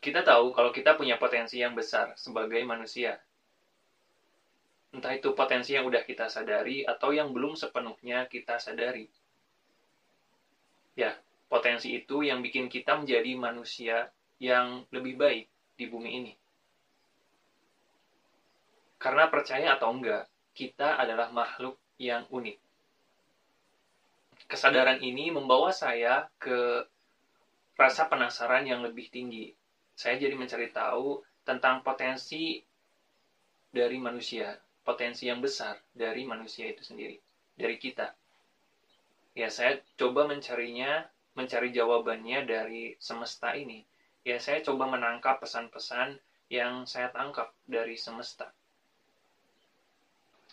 Kita tahu kalau kita punya potensi yang besar sebagai manusia. Entah itu potensi yang udah kita sadari atau yang belum sepenuhnya kita sadari. Ya, potensi itu yang bikin kita menjadi manusia yang lebih baik di bumi ini. Karena percaya atau enggak, kita adalah makhluk yang unik. Kesadaran ini membawa saya ke rasa penasaran yang lebih tinggi, saya jadi mencari tahu tentang potensi dari manusia, potensi yang besar dari manusia itu sendiri, dari kita. Ya, saya coba mencarinya, mencari jawabannya dari semesta ini. Ya, saya coba menangkap pesan-pesan yang saya tangkap dari semesta.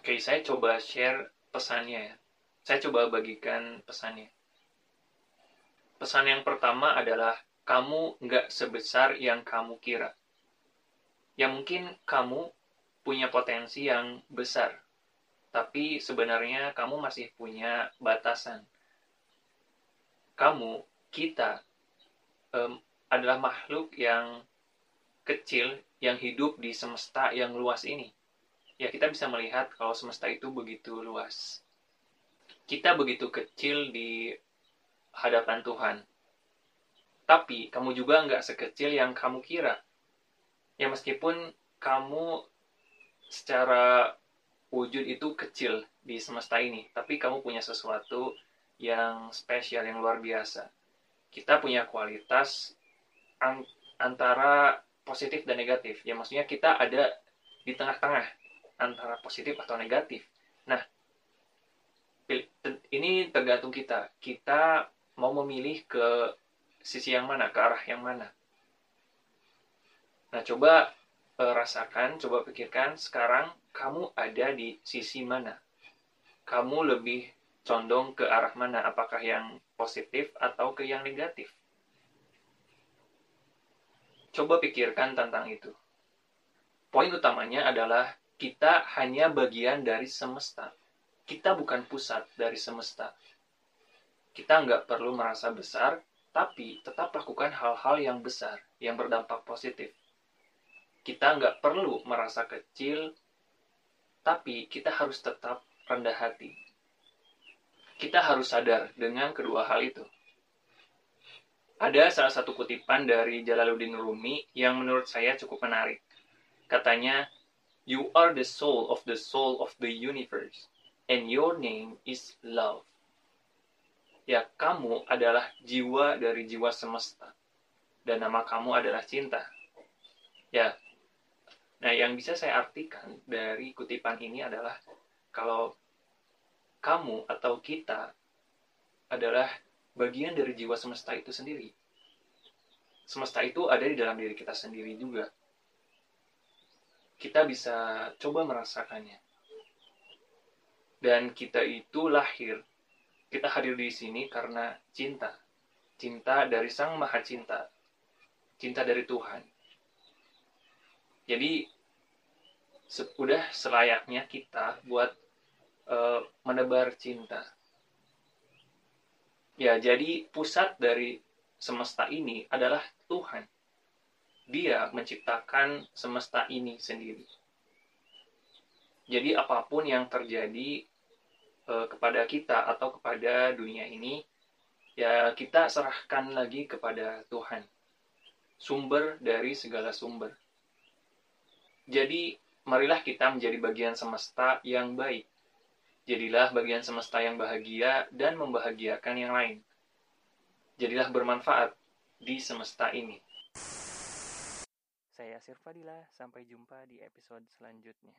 Oke, saya coba share pesannya ya. Saya coba bagikan pesannya. Pesan yang pertama adalah kamu nggak sebesar yang kamu kira. Ya mungkin kamu punya potensi yang besar, tapi sebenarnya kamu masih punya batasan. Kamu, kita, um, adalah makhluk yang kecil yang hidup di semesta yang luas ini. Ya kita bisa melihat kalau semesta itu begitu luas. Kita begitu kecil di hadapan Tuhan tapi kamu juga nggak sekecil yang kamu kira. Ya meskipun kamu secara wujud itu kecil di semesta ini, tapi kamu punya sesuatu yang spesial, yang luar biasa. Kita punya kualitas antara positif dan negatif. Ya maksudnya kita ada di tengah-tengah antara positif atau negatif. Nah, ini tergantung kita. Kita mau memilih ke sisi yang mana, ke arah yang mana. Nah, coba e, rasakan, coba pikirkan sekarang kamu ada di sisi mana. Kamu lebih condong ke arah mana, apakah yang positif atau ke yang negatif. Coba pikirkan tentang itu. Poin utamanya adalah kita hanya bagian dari semesta. Kita bukan pusat dari semesta. Kita nggak perlu merasa besar, tapi tetap lakukan hal-hal yang besar, yang berdampak positif. Kita nggak perlu merasa kecil, tapi kita harus tetap rendah hati. Kita harus sadar dengan kedua hal itu. Ada salah satu kutipan dari Jalaluddin Rumi yang menurut saya cukup menarik. Katanya, You are the soul of the soul of the universe, and your name is love ya kamu adalah jiwa dari jiwa semesta dan nama kamu adalah cinta. Ya nah yang bisa saya artikan dari kutipan ini adalah kalau kamu atau kita adalah bagian dari jiwa semesta itu sendiri. Semesta itu ada di dalam diri kita sendiri juga. Kita bisa coba merasakannya. Dan kita itu lahir kita hadir di sini karena cinta. Cinta dari Sang Maha Cinta. Cinta dari Tuhan. Jadi, sudah selayaknya kita buat uh, menebar cinta. Ya, jadi pusat dari semesta ini adalah Tuhan. Dia menciptakan semesta ini sendiri. Jadi apa pun yang terjadi uh, kepada kita atau kepada dunia ini, ya kita serahkan lagi kepada Tuhan. Sumber dari segala sumber. Jadi, marilah kita menjadi bagian semesta yang baik. Jadilah bagian semesta yang bahagia dan membahagiakan yang lain. Jadilah bermanfaat di semesta ini. Saya Sirfadila, sampai jumpa di episode selanjutnya.